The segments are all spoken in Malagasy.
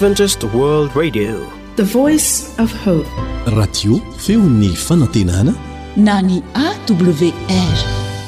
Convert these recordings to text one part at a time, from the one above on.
Adventist World Radio, the voice of hope. Radio feony fanantenana na ny AWR.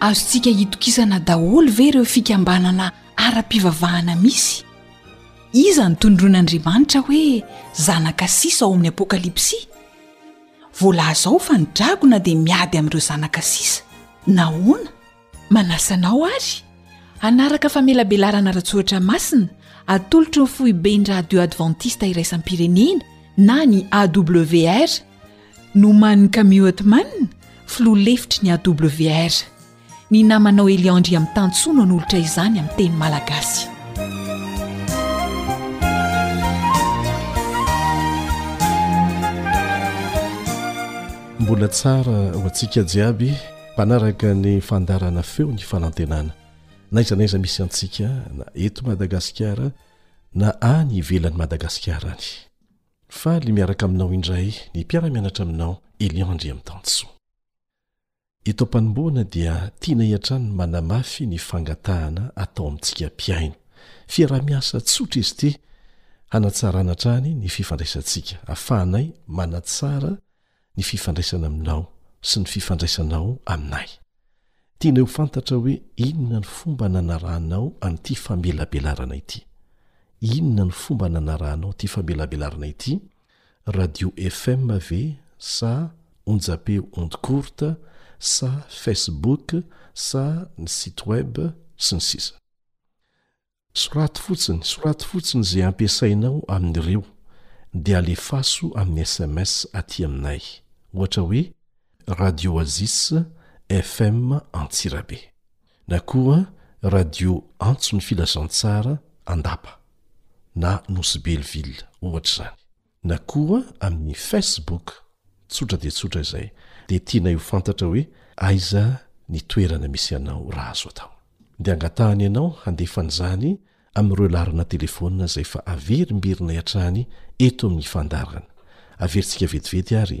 Azontsika itokisana daholo ve ireo fikambanana ara-pivavahana misy? Iza no tondroin'Andriamanitra hoe zanaka sisa ao amin'ny Apokalypsy? Voalaza ao fa ny dragona dia miady amin'ireo zanaka sisa. Nahoana? Manasa anao àry hanaraka famelabelarana ara-tsoratra masina atolotry ny Foiben'ny Radio Advantista Iraisam-pirenena, na ny AWR, Nomanin'i Camille Othman, filoha lefitry ny AWR, ny namanao Elian Andriamitansoa nanolotra izany amin'ny teny malagasy. Mbola tsara ho antsika jiaby mpanaraka ny fandarana feo ny fanantenana na iza na iza misy antsika na eto Madagasikara na any ivelan'i Madagasikara any. Faly miaraka aminao indray ny mpiara-mianatra aminao Elion Andriamitansoa. Eto am-panombohana dia tianay hatrany ny manamafy ny fangatahana atao amintsika mpihaino, fiaraha-miasa tsotra ST hanatsarana hatrany ny fifandraisantsika, afahanay manatsara ny fifandraisana aminao sy ny fifandraisanao aminay. Tianay ho fantatra hoe inona ny fomba nanarahanao an'ity famelabelarana ity. Inona ny fomba nanarahanao ity famelabelarana ity, radio FM ve sa onjam-peo onde courte sa Facebook sa ny site web sy ny sisa. Soraty fotsiny, soraty fotsiny izay ampiasainao amin'ireo dia alefaso amin'ny sms aty aminay. Ohatra hoe Radio Oasis FM Antsirabe. Na koa Radio Antson'ny Filazantsara Andapa na Nosy Belleville, ohatra izany. na koa amin'ny Facebook, tsotra dia tsotra izay, dia tianay ho fantatra hoe aiza ny toerana misy anao raha azo atao. Dia angatahany ianao handefa an'izany amin'ireo laharana telefaonina izay efa averimberinay hatrany eto amin'ny fandaharana. Averintsika vetivety ary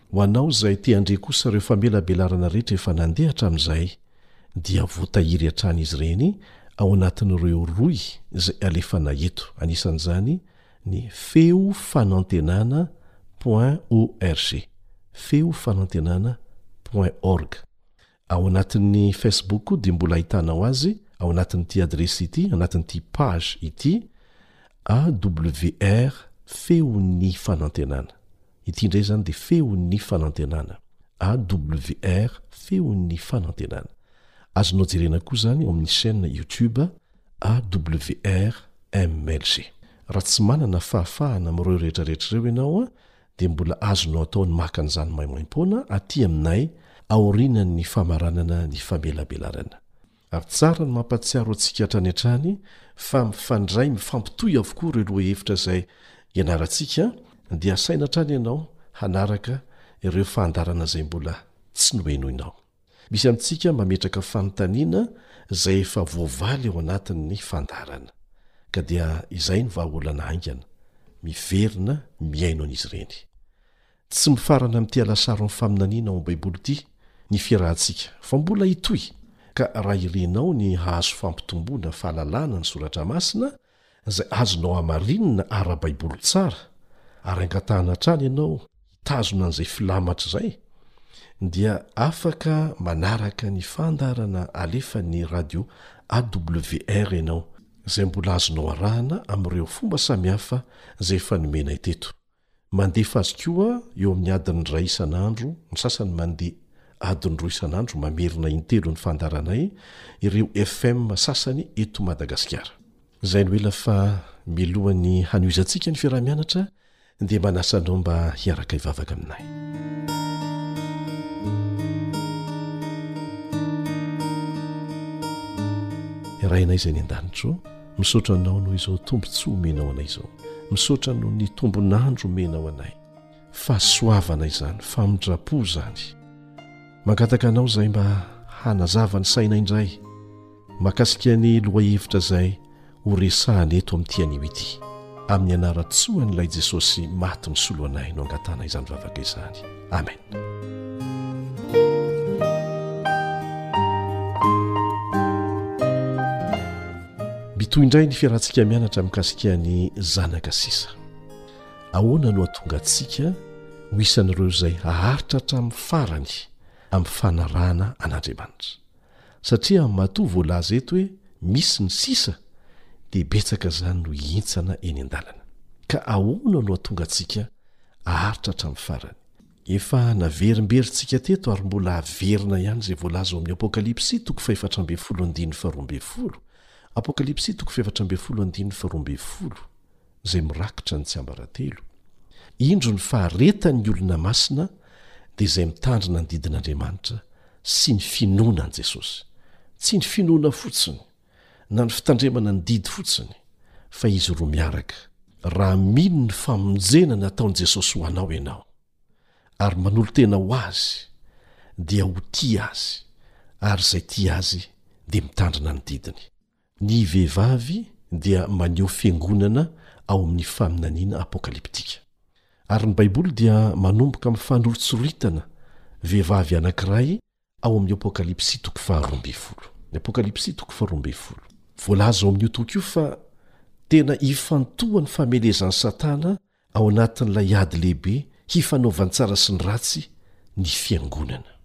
Ho anao izay te handre kosa ireo famelabelarana rehetra efa nandeha hatramin'izay dia voatahiry hatrany izy ireny ao anatin'ireo rohy izay alefanay eto, anisan'izany ny feo fanantenana point org, feo fanantenana point org. Ao anatin'ny Facebook koa dia mbola ahitanao azy ao anatin'ity adiresy ity, anatin'ity page ity, AWR Feon'ny Fanantenana. Ity indray izany dia Feon'ny Fanantenana, AWR Feon'ny Fanantenana. Azonao jerena koa izany ao amin'ny chaîne YouTube AWR MLG. Raha tsy manana fahafahana amin'ireo rehetra rehetra ireo ianao dia mbola azonao atao ny maka an'izany maimaim-poana aty aminay aorianan'ny famaranana ny famelabelarana. Ary tsara ny mampahatsiaro antsika hatrany hatrany fa mifandray mifampitohy avokoa ireo lohahevitra izay ianarantsika dia asaina hatrany ianao hanaraka ireo fandaharana izay mbola tsy nohenoinao. Misy amintsika mametraka fanontaniana izay efa voavaly ao anatin'ny fandaharana, ka dia izay no vahaolana haingana, miverina mihaino an'izy ireny. Tsy mifarana amin'ity alasaron'ny faminaniana ao amin'ny Baiboly ity ny fiarahantsika, fa mbola hitohy, ka raha irinao ny hahazo fampitomboana fahalalana ny Soratra Masina, izay azonao hamarinina ara-baiboly tsara, ary angatahana hatrany ianao hitazona an'izay filamatra izay, dia afaka manaraka ny fandaharana alefan'ny radio AWR ianao, izay mbola azonao arahana amin'ireo fomba samihafa izay efa nomenay teto. Mandefa azy koa eo amin'ny adiny iray isan'andro, ny sasany mandeha adiny roa isan'andro mamerina intelo ny fandaharanay ireo FM sasany eto Madagasikara. Izay no ela fa milohan'ny hanohizantsika ny fiaraha-mianatra dia manasa anao mba hiaraka hivavaka aminay. Ray anay izay any an-danitra ô, Misaotra anao noho izao tombontsoa omenao anay izao. Misaotra noho ny tombon'andro omenao anay. Fahasoavana izany, famindra-po izany. Mangataka anao izahay mba hanazava ny saina indray mahakasika ny lohahevitra izay horesahana eto amin'ity anio ity. Amin'ny anaran-tsoan'ilay Jesosy maty nisolo anay no angatahana izany vavaka izany. Amen. mitoy indray ny fiarahantsika mianatra mikasika ny zanaka sisa ahoana no atonga antsika ho isan'ireo izay haharitra hatramin'ny farany amin'ny fanarahana an'andriamanitra satria matoa voalaza eto hoe misy ny sisa dia betsaka izany no hihintsana eny an-dalana. Ka ahoana no hatonga antsika aharitra hatramin'ny farany? Efa naverimberintsika teto ary mbola haverina ihany izay voalaza ao amin'ny Apokalypsy toko fahefatra ambin'ny folo andininy faharoa ambin'ny folo, Apokalypsy toko fahefatra ambin'ny folo andininy faharoa ambin'ny folo. izay mirakitra ny tsiambaratelo, indro ny faharetan'ny olona masina dia izay mitandrina ny didin'Andriamanitra sy ny finoana an'i Jesosy. Tsy ny finoana fotsiny, na ny fitandremana ny didy fotsiny, fa izy roa miaraka. Raha mino ny famonjena nataon'i Jesosy ho anao ianao, ary manolo-tena ho Azy, dia ho tia Azy, ary izay tia Azy dia mitandrina ny didiny. Ny vehivavy dia maneho fiangonana ao amin'ny faminaniana apokalyptika. Ary ny Baiboly dia manomboka amin'ny fanoritsoritana vehivavy anankiray ao amin'ny Apokalypsy toko faharoa ambin'ny folo. Apokalypsy toko faharoa ambin'ny folo. Voalaza ao amin'io toko io fa tena hifantoha ny famelezan'i Satana ao anatin'ilay ady lehibe hifanaovan-tsara sy ny ratsy ny fiangonana.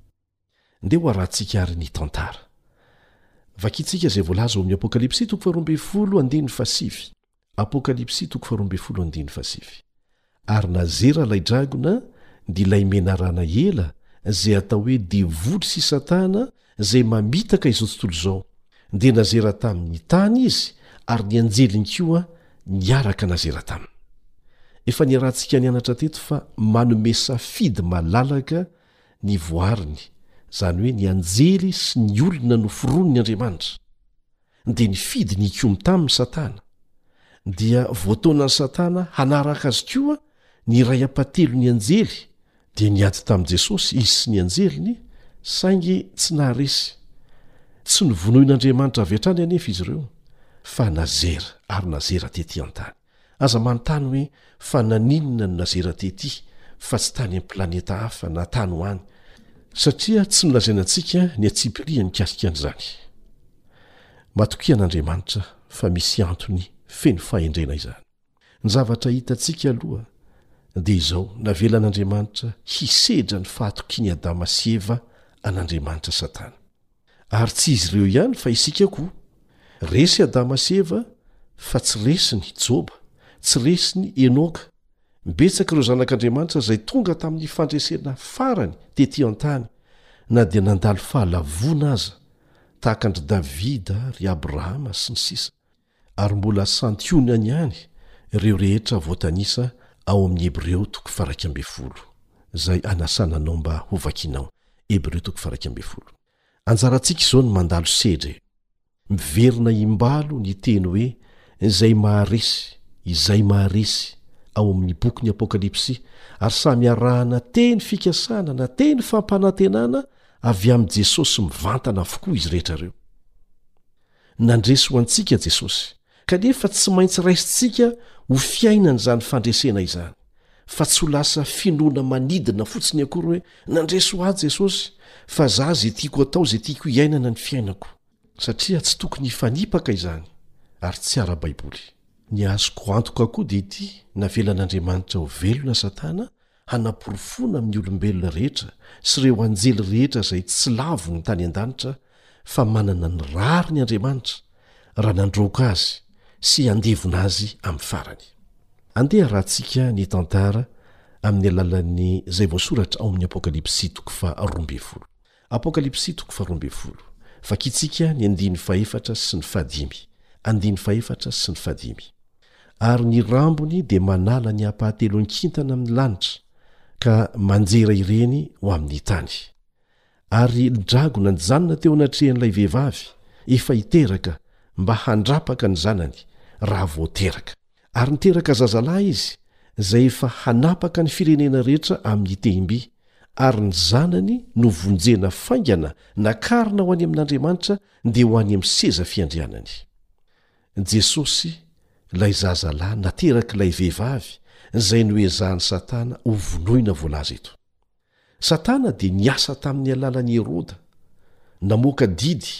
Ndeha ho arahantsika ary ny tantara. Vakintsika izay voalaza ao amin'ny Apokalypsy toko faharoa ambin'ny folo andininy fahasivy. Apokalypsy toko faharoa ambin'ny folo andininy fahasivy. Ary nazera ilay dragona, dia ilay menarana ela, izay atao hoe devoly sy Satana, izay mamitaka izao tontolo izao. Dia nazera tamin'ny tany izy, ary ny anjeliny koa niaraka nazera taminy. Efa niarahantsika nianatra teto fa manome safidy malalaka ny voariny, izany hoe ny anjely sy ny olona noforonin'ny Andriamanitra, dia nifidy ny hikomy taminy Satana, dia voataonan'i Satana hanaraka azy koa ny iray ampahatelon'ny anjely, dia niady tamin'i Jesosy izy sy ny anjeliny, saingy tsy naharesy, tsy novonoin'Andriamanitra avy hatrany anefa izy ireo, fa nazera ary nazera tetỳ an-tany. Aza manontany hoe fa naninona no nazera tety fa tsy tany amin'ny planeta hafa na tany ho any, satria tsy nolazaina antsika ny antsipiriany mikasika an'izany. Matokia an'Andriamanitra fa misy antony feno fahendrena izany. Ny zavatra hitantsika aloha dia izao, navelan'Andriamanitra hisedra ny fahatokian'i Adama sy Eva an'Andriamanitra Satana. Ary tsy izy ireo ihany fa isika koa. Resy Adama sy Eva fa tsy resiny Joba, tsy resiny Enoka. Betsaka ireo zanak'Andriamanitra izay tonga tamin'ny fandresena farany tetỳ an-tany, na dia nandalo fahalavoana aza, tahaka an-dry Davida, ry Abrahama, sy ny sisa. ary mbola santionany ihany ireo rehetra voatanisa ao amin'ny Hebreo toko faha iraika ambin'ny folo, izay anasana anao mba hovakinao, Hebreo toko faha iraika ambin'ny folo. Anjarantsika izao ny mandalo sedra e! Miverina imbalo ny teny hoe izay maharesy, izay maharesy, ao amin'ny bokin'ny Apokalypsy, ary samy arahana teny fikasana na teny fampanantenana avy amin'i Jesosy mivantana avokoa izy rehetra ireo. nandresy ho antsika Jesosy, kanefa tsy maintsy raisintsika ho fiainana izany fandresena izany, fa tsy ho lasa finoana manidina fotsiny akory hoe, Nandresy ho ahy Jesosy, fa za izay tiako atao, izay tiako hiainana ny fiainako. Satria tsy tokony hifanipaka izany, ary tsy ara-baiboly. Ny azoko antoka koa dia ity, navelan'Andriamanitra ho velona Satana, hanaporofoana amin'ny olombelona rehetra sy ireo anjely rehetra izay tsy lavon'ny tany an-danitra fa manana ny rariny Andriamanitra raha nandroaka azy sy handevona azy amin'ny farany. Andeha harahantsika ny tantara amin'ny alalan'ny izay voasoratra ao amin'ny Apokalypsy toko faha roa ambin'ny folo. Apokalypsy toko faharoa ambin'ny folo. Vakintsika ny andininy fahefatra sy ny fahadimy. Andininy fahefatra sy ny fahadimy. Ary ny rambony dia manala ny ampahatelon-kintana amin'ny lanitra, ka manjera ireny ho amin'ny tany. Ary dragona nijanona teo anatrehan'ilay vehivavy, efa hiteraka, mba handrapaka ny zanany, raha vao teraka. Ary niteraka zazalahy izy, izay efa hanapaka ny firenena rehetra amin'ny tehim-by, ary ny zanany novonjena faingana nakarina ho any amin'Andriamanitra dia ho any amin'ny seza fiandrianany. Jesosy, ilay zazalahy naterak'ilay vehivavy izay noezahan'i Satana hovonoina voalaza eto. Satana dia niasa tamin'ny alalan'i Heroda, namoaka didy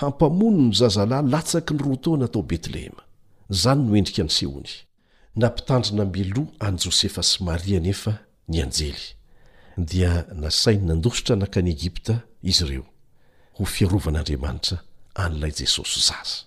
hampamono ny zazalahy latsaky ny roa taona tao Betlehema. Izany no endrika nisehoany. Nampitandrina mialoha an'i Josefa sy Maria anefa ny anjely, dia nasainy nandositra nankany Egypta izy ireo, ho fiarovan'Andriamanitra an'ilay Jesosy zaza.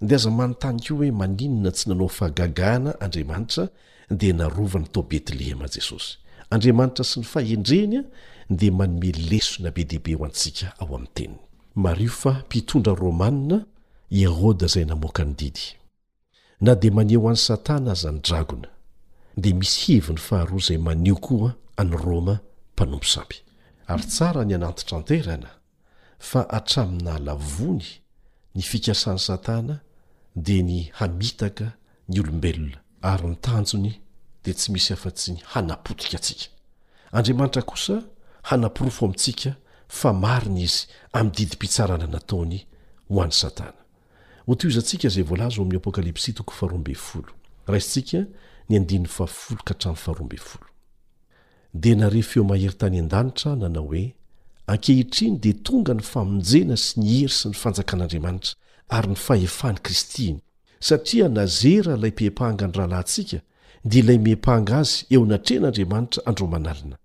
Dia aza manontany koa hoe maninona tsy nanao fahagagana Andriamanitra dia narovany tao Betlehema Jesosy. Andriamanitra sy ny fahendreny dia manome lesona be dia be ho antsika ao amin'ny Teniny. Mariho fa mpitondra romanina i Heroda izay namoaka ny didy. Na dia maneho an'i Satana aza ny dragona, dia misy heviny faharoa izay maneho koa an'i Roma mpanompo sampy. Ary tsara ny hanantitranterana fa hatramin'ny nahalavoany ny fikasan'i Satana dia ny hamitaka ny olombelona, ary ny tanjony dia tsy misy afa-tsy ny hanapotika antsika, Andriamanitra kosa hanaporofo amintsika fa marina Izy amin'ny didim-pitsarana nataony ho an'i Satana. Hotohizantsika izay voalaza ao amin'ny Apokalypsy toko faharoa ambin'ny folo. Raisintsika ny andininy fahafolo ka hatramin'ny faharoa ambin'ny folo. Dia nare feo mahery tany an-danitra nanao hoe, Ankehitriny dia tonga ny famonjena sy ny hery sy ny fanjakan'Andriamanitra ary ny fahefan'i Kristy iny, satria nazera ilay mpiepanga ny rahalahintsika, dia ilay miepanga azy eo anatrehan'Andriamanitra andromanalina,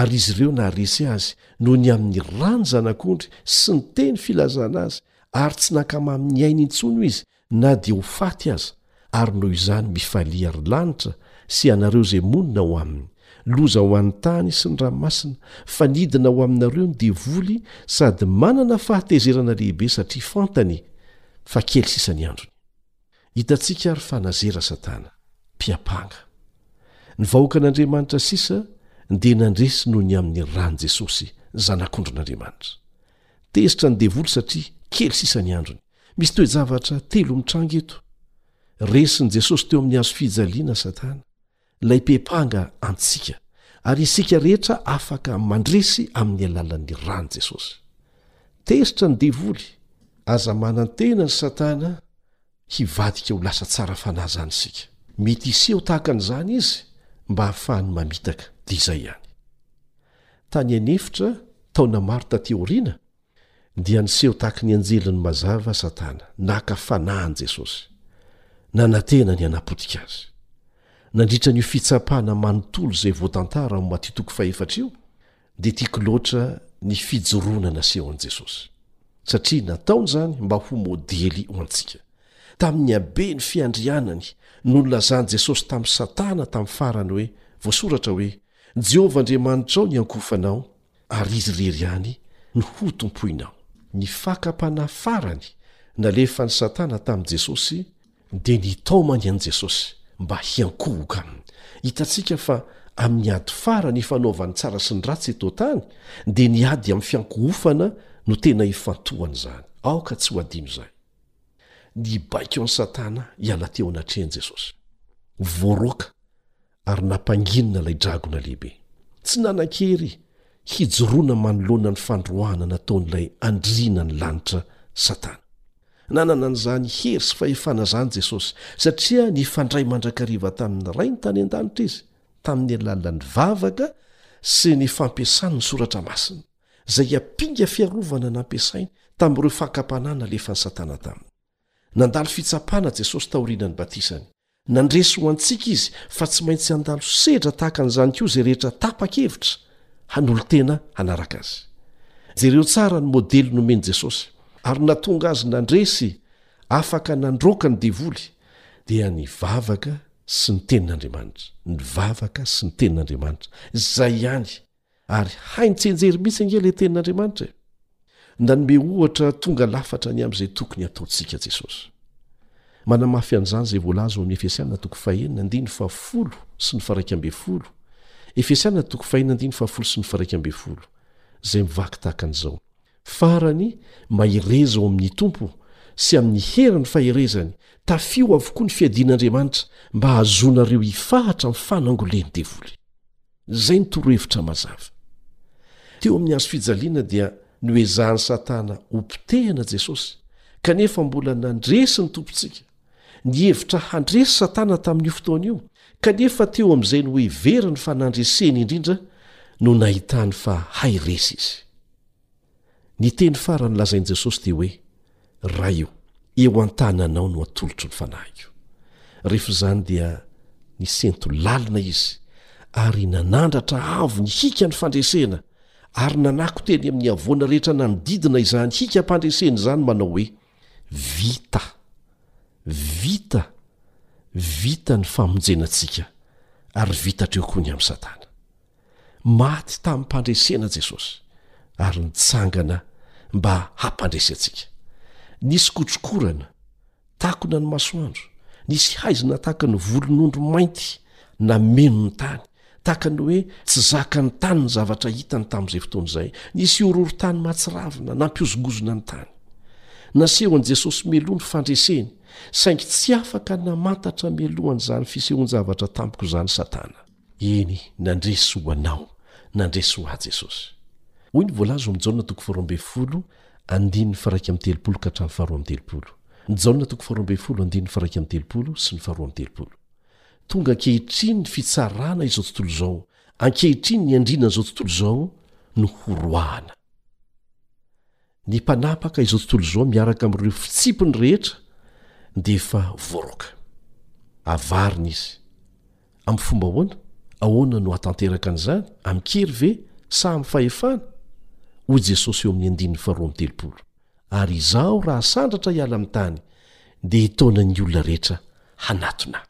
ary izy ireo naharesy azy noho ny amin'ny ran'ny Zanak'ondry sy ny teny filazana azy, ary tsy nankamamin'ny ainy intsony izy na dia ho faty aza, ary noho izany mifalia ry lanitra sy ianareo izay monina ao aminy, loza ho an'ny tany sy ny ranomasina, fa nidina ho aminareo ny devoly sady manana fahatezerana lehibe satria fantany fa kely sisa ny androny. Hitantsika ary fa nazera Satana, mpiampanga, ny vahoakan'Andriamanitra sisa dia nandresy noho ny amin'ny ran'i Jesosy, Zanak'ondrin'Andriamanitra. Tezitra ny devoly satria kely sisa ny androny. Misy toe-javatra telo mitranga eto. Resin'i Jesosy teo amin'ny hazo fijaliana Satana, ilay mpiampanga antsika, ary isika rehetra afaka mandresy amin'ny alalan'ny ran'i Jesosy. Tezitra ny devoly. Aza manantena ny Satana hivadika ho lasa tsara fanahy izany isika. Mety hiseho tahaka an'izany izy mba hahafahany mamitaka, dia izay ihany. Tany an'efitra, taona maro tatỳ aoriana, Dia niseho tahaky ny anjeliny mazava Satana, naka fanahy an'i Jesosy. Nanantena ny hanapotika Azy. Nandritra an'io fitsapana manontolo izay voatantara ao Maty toko fahefatra io, dia tiako loatra ny fijoroana nasehon'i Jesosy. Satria nataony izany mba ho modely ho antsika. Tamin'ny haben'ny fiandrianany no nilazan'i Jesosy tamin'i Satana tamin'ny farany hoe, Voasoratra hoe, Jehovah Andriamanitrao ny ankofanao, Ary Izy irery ihany no hotompoinao. Ny fakam-panahy farany nalefan'i Satana tamin'i Jesosy dia nitaomany an'i Jesosy mba hiankohoka aminy. Hitantsika fa amin'ny ady farany ifanaovan'ny tsara sy ny ratsy eto an-tany dia ny ady amin'ny fiankohofana no tena ifantohany izany. Aoka tsy ho adino izay. Nibaiko an'i Satana hiala teo anatrehan'i Jesosy. Voaroaka ary nampanginina ilay dragona lehibe. Tsy nanan-kery hijoroana manoloana ny fandroahana nataon'ilay andriana ny lanitra, Satana. Nanana an'izany hery sy fahefana izany Jesosy, satria nifandray mandrakariva tamin'ny Rainy tany an-danitra izy, tamin'ny alalan'ny vavaka sy ny fampiasany ny Soratra Masina, izay ampinga fiarovana nampiasainy tamin'ireo fakam-panahy nalefan'i Satana taminy. Nandalo fitsapana Jesosy taorianan'ny batisany. Nandresy ho antsika izy fa tsy maintsy handalo sedra tahaka an'izany koa izay rehetra tapa-kevitra hanolo-tena hanaraka azy. Jereo tsara ny modely nomen'i Jesosy, ary nahatonga azy nandresy afaka nandroaka ny devoly, dia ny vavaka sy ny tenin'Andriamanitra, ny vavaka sy ny tenin'Andriamanitra, izay ihany Ary hainy tsy enjery mihitsy ange ilay tenin'Andriamanitra e! Nanome ohatra tonga lafatra ny amin'izay tokony hataontsika Jesosy. Manamafy an'izany izay voalaza ao amin'ny Efesiana toko fahenina andiny fahafolo sy ny faraika ambin'ny folo, Efesiana toko fahenina andiny fahafolo sy ny faraika ambin'ny folo, izay mivaky tahaka an'izao, Farany, mahereza ao amin'ny Tompo sy amin'ny herin'ny faherezany, tafio avokoa ny fiadian'Andriamanitra mba hahazoanareo hifahatra amin'ny fanangolen'ny devoly. Izay ny torohevitra mazava. Teo amin'ny hazo fijaliana dia noezahan'i Satana hopotehina Jesosy, kanefa mbola nandresy ny Tompontsika. Nihevitra handresy Satana tamin'io fotoana io, kanefa teo amin'izay noheveriny fa nandreseny indrindra no nahitany fa hay resy izy. Ny teny farany lazain'i Jesosy dia hoe, Ray o, eo an-tananao no atolotro ny fanahiko. Ref izany dia nisento lalina izy ary nanandratra avo ny hikan'ny fandresena ary nanako teny amin'ny havoana rehetra nanodidina izany hikam-pandresena izany manao hoe, Vita! Vita! Vita ny famonjena antsika ary vita hatreo koa ny amin'i Satana. Maty tamim-pandresena Jesosy ary nitsangana mba hampandresy antsika. Nisy kotrokorana, takona ny masoandro, nisy haizina tahaka ny volon'ondry mainty nameno ny tany, tahaka ny hoe tsy zakan'ny tany ny zavatra hitany tamin'izay fotoana izay, nisy horohorontany mahatsiravina nampihozongozona ny tany. Nasehon'i Jesosy mialoha ny fandreseny, saingy tsy afaka namantatra mialoha an'izany fisehoan-javatra tampoka izany Satana. Eny, nandresy ho anao, nandresy ho ahy Jesosy. Hoy ny voalaza ao amin'ny Jaona toko faharoa ambin'ny folo andininy faharaika amby telopolo ka hatramin'ny faharoa amby telopolo. Jaona toko faharoa ambin'ny folo andininy faharaika amby telopolo sy ny faharoa amby telopolo. Tonga ankehitriny ny fitsarana izao tontolo izao, ankehitriny ny andriana an'izao tontolo izao no horoahana. Ny mpanapaka izao tontolo izao miaraka amin'ireo fitsipiny rehetra dia efa voaroaka. Avarina izy. Amin'ny fomba ahoana? Ahoana no hahatanteraka an'izany? Amin-kery ve sa amin'ny fahefana? Hoy Jesosy eo amin'ny andininy faharoa amby telopolo, Ary izaho raha sandratra hiala amin'ny tany, dia hitaona ny olona rehetra hanatona.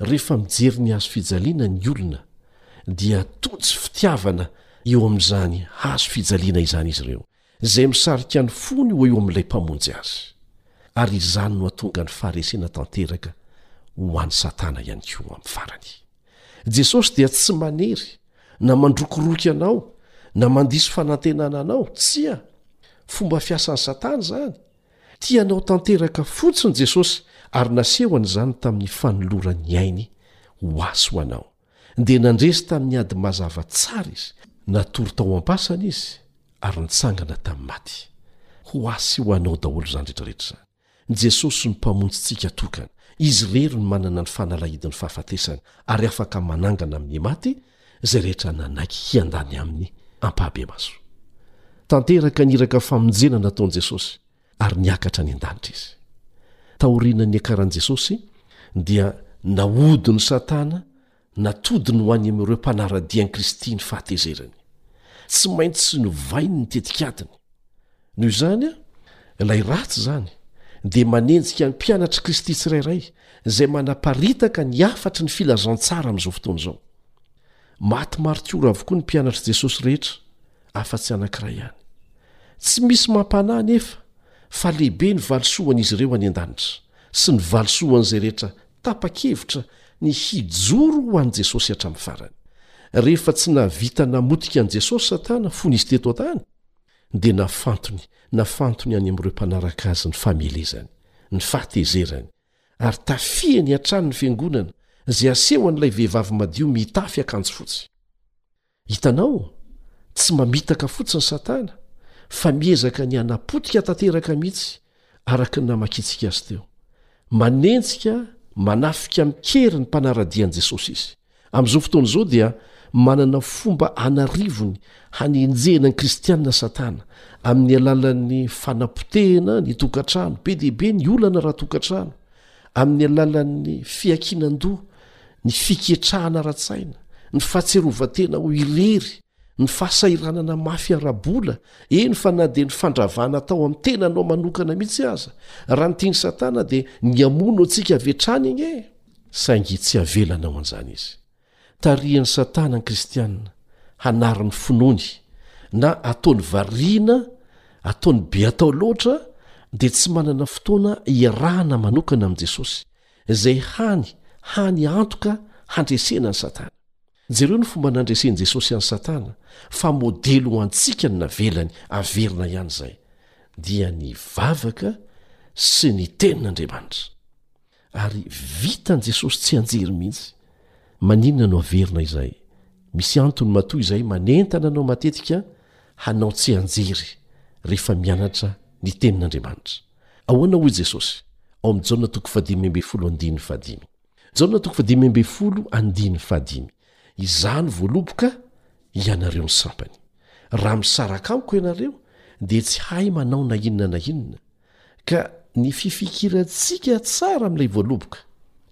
Rehefa mijery ny hazo fijaliana ny olona, dia tojo fitiavana eo amin'izany hazo fijaliana izany izy ireo, izay misarika ny fony ho eo amin'ilay Mpamonjy azy. Ary izany no hahatonga ny faharesena tanteraka ho an'i Satana ihany koa amin'ny farany. Jesosy dia tsy manery na mandrokoroky anao na mandiso fanantenana anao, tsia. Fomba fiasan'i Satana izany, Tia anao tanteraka fotsiny Jesosy ary nasehony izany tamin'ny fanolorany ny ainy ho azy ho anao. Dia nandresy tamin'ny ady mazava tsara izy, natory tao am-pasana izy ary nitsangana tamin'ny maty. Ho azy sy ho anao daholo izany rehetra rehetra izany. Jesosy no Mpamonjintsika tokana. Izy irery no manana ny fanalahidin'ny fahafatesana ary afaka manangana amin'ny maty izay rehetra nanaiky hiandany aminy ampahabemaso. Tanteraka ny iraka famonjena nataon'i Jesosy ary niakatra any an-danitra izy. Taorian'ny niakaran'i Jesosy dia nahodin'i Satana natodiny ho any amin'ireo mpanara-dia an'i Kristy ny fahatezerany. Tsy maintsy novainy ny tetikadiny. Noho izany, ilay ratsy izany dia manenjika ny mpianatr'i Kristy tsirairay izay manaparitaka ny hafatry ny filazantsara amin'izao fotoana izao. Maty maritiora avokoa ny mpianatr'i Jesosy rehetra, afa-tsy anankiray ihany. Tsy misy mampanahy anefa fa lehibe ny valisoan'izy ireo any an-danitra sy ny valisoan'izay rehetra tapa-kevitra ny hijoro ho an'i Jesosy hatramin'ny farany. Rehefa tsy nahavita namotika an'i Jesosy Satana fony izy teto an-tany, dia nafantony, nafantony any amin'ireo mpanaraka azy ny famelezany, ny fahatezerany, ary tafihany hatrany ny Fiangonana izay asehon'ilay vehivavy madio mitafy akanjo fotsy. Hitanao? Tsy mamitaka fotsiny Satana, fa miezaka ny hanapotika tanteraka mihitsy Araka ny namakiantsika azy teo, manenjika, manafika amin-kery ny mpanara-dia an'i Jesosy izy. Amin'izao fotoana izao dia manana fomba an'arivony hanenjehana ny Kristianina Satana, amin'ny alalan'ny fanapotehana ny tokantrano, be dia be ny olana ara-tokantrano, amin'ny alalan'ny fiankinan-doha, ny fiketrahana ara-tsaina, ny fahatsiarovan-tena ho irery, Ny fahasahiranana mafy ara-bola, eny fa na dia ny fandravana atao amin'ny tenanao manokana mihitsy aza, raha ny tian'i Satana dia ny hamono antsika avy hatrany anie e! Saingy tsy havelany ao an'izany izy. Tarihan'i Satana ny Kristianina hanary ny finoany, na ataony variana, ataony be atao loatra, dia tsy manana fotoana hiarahana manokana amin'i Jesosy, izay hany hany antoka handresena an'i Satana. Jereo ny fomba nandresen'i Jesosy an'i Satana fa modely ho antsika ny navelany haverina ihany izay, dia ny vavaka sy ny Tenin'Andriamanitra. Ary vitan'i Jesosy tsianjery mihitsy. Maninona no haverina izay? Misy antony matoa izay manentana anao matetika hanao tsianjery rehefa mianatra ny Tenin'Andriamanitra. Ahoana hoy Jesosy ao amin'ny Jaona toko fahadimy ambin'ny folo andininy fahadimy? Jaona toko fadimy ambin'ny folo andiny fahadimy, Izaho no voaloboka, ianareo ny sampany. Raha misaraka amiko ianareo, dia tsy hay manao na inona na inona. Ka ny fifikirantsika tsara amin'ilay voaloboka,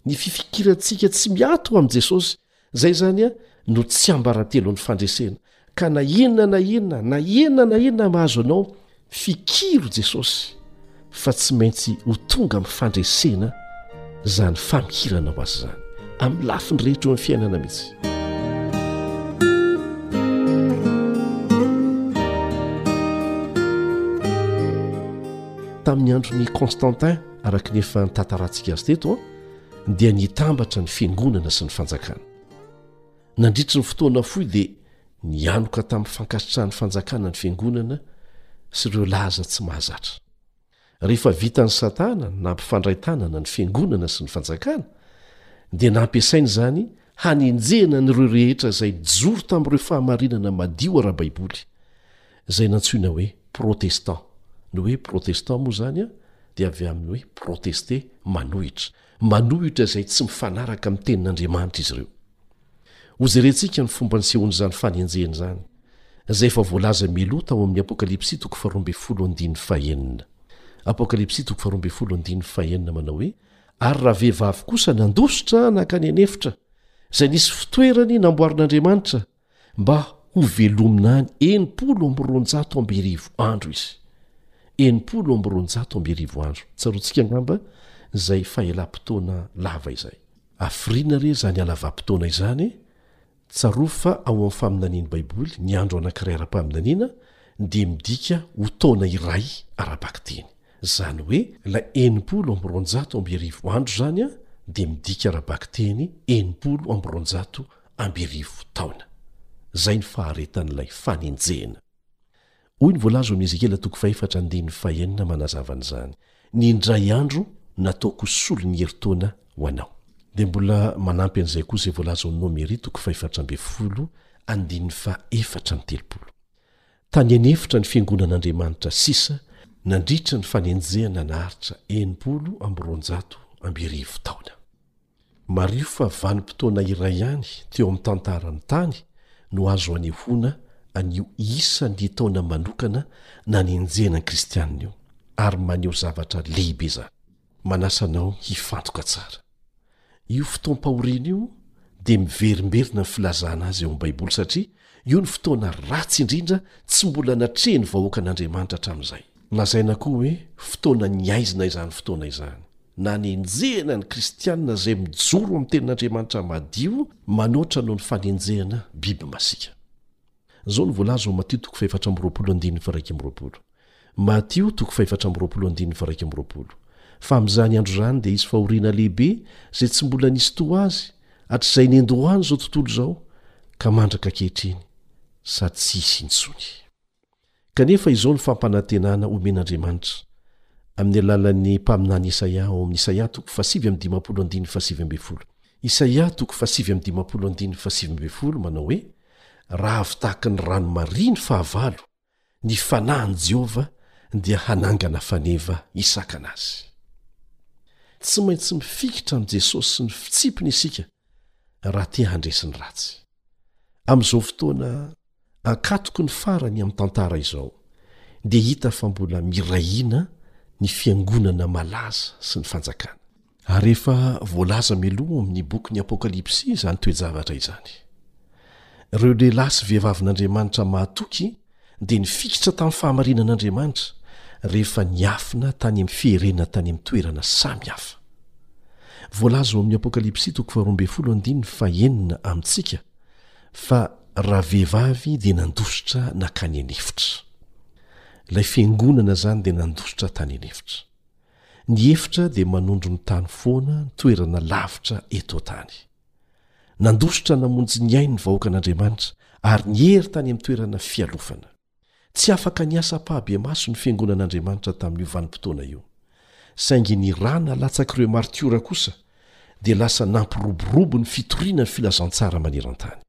ny fifikirantsika tsy miato amin'i Jesosy, Zay zany a no tsiambaratelon'ny fandresena ka na inona na inona na inona na inona mahazo anao fikiro Jesosy fa tsy maintsy ho tonga amin'ny fandresena zany famikiranao azy zany amin'ny lafiny rehetra eo amin'ny fiainana mihitsy tamin'ny andron'ny Constantin araka ny efa nitantaratsika azy teto dia nitambatra ny fiangonana sy ny fanjakana. Nandritry ny fotoana fohy dia nianoka tamin'ny fankasitrahan'ny fanjakana ny fiangonana sy ireo laza tsy mahazatra. Rehefa vitan'i Satana ny nampifandray tanana ny fiangonana sy ny fanjakana, dia nampiasaina izany hanenjehana an'ireo rehetra izay nijoro tamin'ireo fahamarinana madio ara-baiboly. Izay nantsoina hoe Protestant. Ny hoe Protestant moa izany dia avy amin'ny hoe protester, manohitra. Manohitra izay tsy mifanaraka amin'ny Tenin'Andriamanitra izy ireo. Hojerentsika ny fomba nisehoan' izany fanenjehana izany, izay efa voalaza mialoha tao amin'ny Apokalypsy toko faharoa ambin'ny folo andininy fahenina. Apokalypsy toko faharoa ambin'ny folo andininy fahenina manao hoe, Ary ravehivavy kosa nandositra nankany an'efitra izay nisy fitoerany namboarin'Andriamanitra, mba hovelomina any enimpolo amby roanjato amby arivo andro izy. Enimpolo amby roanjato amby arivo andro. Tsaroantsika angamba izay fahelam-potoana lava izay. Hafiriana re izany halavam-potoana izany e! Tsarovy fa ao amin'ny faminanian'ny Baiboly, ny andro anankiray ara-paminaniana dia midika ho taona iray ara-bakiteny. Izany hoe ilay enimpolo amby roanjato amby arivo andro izany dia midika ara-bakiteny enimpolo amby roanjato amby arivo taona. Izay ny faharetan'ilay fanenjehana. Hoy ny voalaza ao amin'ny Ezekiela toko fahefatra andininy fahenina manazava an'izany, Ny indray andro nataoko ho solon'ny herintaona ho anao. Dia mbola manampy an'izay koa izay voalaza ao Nomery toko fahefatra ambin'ny folo andininy fahefatra amby telopolo. Tany an'efitra ny fiangonan'Andriamanitra sisa nandritra ny fanenjehana naharitra enimpolo amby roanjato amby arivo taona. Mariho fa vanim-potoana iray ihany teo amin'ny tantaran'ny tany no azo anehoana an'io isa ny taona manokana nanenjehana ny kristianina io, ary maneho zavatra lehibe izany. Manasa anao hifantoka tsara. Io fotoam-pahoriana io dia miverimberina ny filazana azy ao amin'ny Baiboly satria io no fotoana ratsy indrindra tsy mbola natrehin'ny vahoakan'Andriamanitra hatramin'izay. Lazaina koa hoe fotoanan'ny haizina izany fotoana izany. Nanenjehana ny kristiana izay mijoro amin'ny tenin'Andriamanitra madio manoatra noho ny fanenjehana biby masiaka. Izao no voalaza ao Matio toko fahefatra amby roapolo andininy faraika amby roapolo, Matio toko fahefatra amby roapolo andininy faraika amby roapolo, Fa amin'izany andro izany dia hisy fahoriana lehibe izay tsy mbola nisy toa azy hatrizay niandohan'izao tontolo izao ka mandraka ankehitriny sady tsy hisy intsony. Kanefa izao ny fampanantenana omen'Andriamanitra, amin'ny alalan'ny mpaminany Isaia ao amin'ny Isaia toko fahasivy amby dimampolo andininy fahasivy ambin'ny folo. Isaia toko fahasivy amby dimampolo andininy fahasivy ambin'ny folo manao hoe, Raha avy tahaka ny rano maria ny fahavalo, ny fanahin'i Jehovah dia hanangana faneva hisakana azy. Tsy maintsy mifikitra amin'i Jesosy sy ny fitsipiny isika raha te handresy ny ratsy. Amin'izao fotoana ankatoky ny farany amin'ny tantara izao dia hita fa mbola miray hina ny fiangonana malaza sy ny fanjakana. Ary efa voalaza mialoha ao amin'ny bokin'ny Apokalypsy izany toe-javatra izany. Ireo lehilahy sy vehivavin'Andriamanitra mahatoky dia nifikitra tamin'ny fahamarinan'Andriamanitra rehefa niafina tany amin'ny fierenana tany amin'ny toerana samy hafa. Voalaza ao amin'ny Apokalypsy toko faharoa ambin'ny folo andininy fahenina amintsika fa ravehivavy dia nandositra nakany an'efitra. Ilay fiangonana izany dia nandositra tany an'efitra. Ny efitra dia manondro ny tany foana, ny toerana lavitra eto an-tany. Nandositra namonjy ny ainy ny vahoakan'Andriamanitra ary niery tany amin'ny toerana fialofana. Tsy afaka niasa am-pahabemaso ny Fiangonan'Andriamanitra tamin'io vanim-potoana io. Saingy ny ra nalatsak'ireo maritiora kosa dia lasa nampiroborobo ny fitoriana ny filazantsara maneran-tany.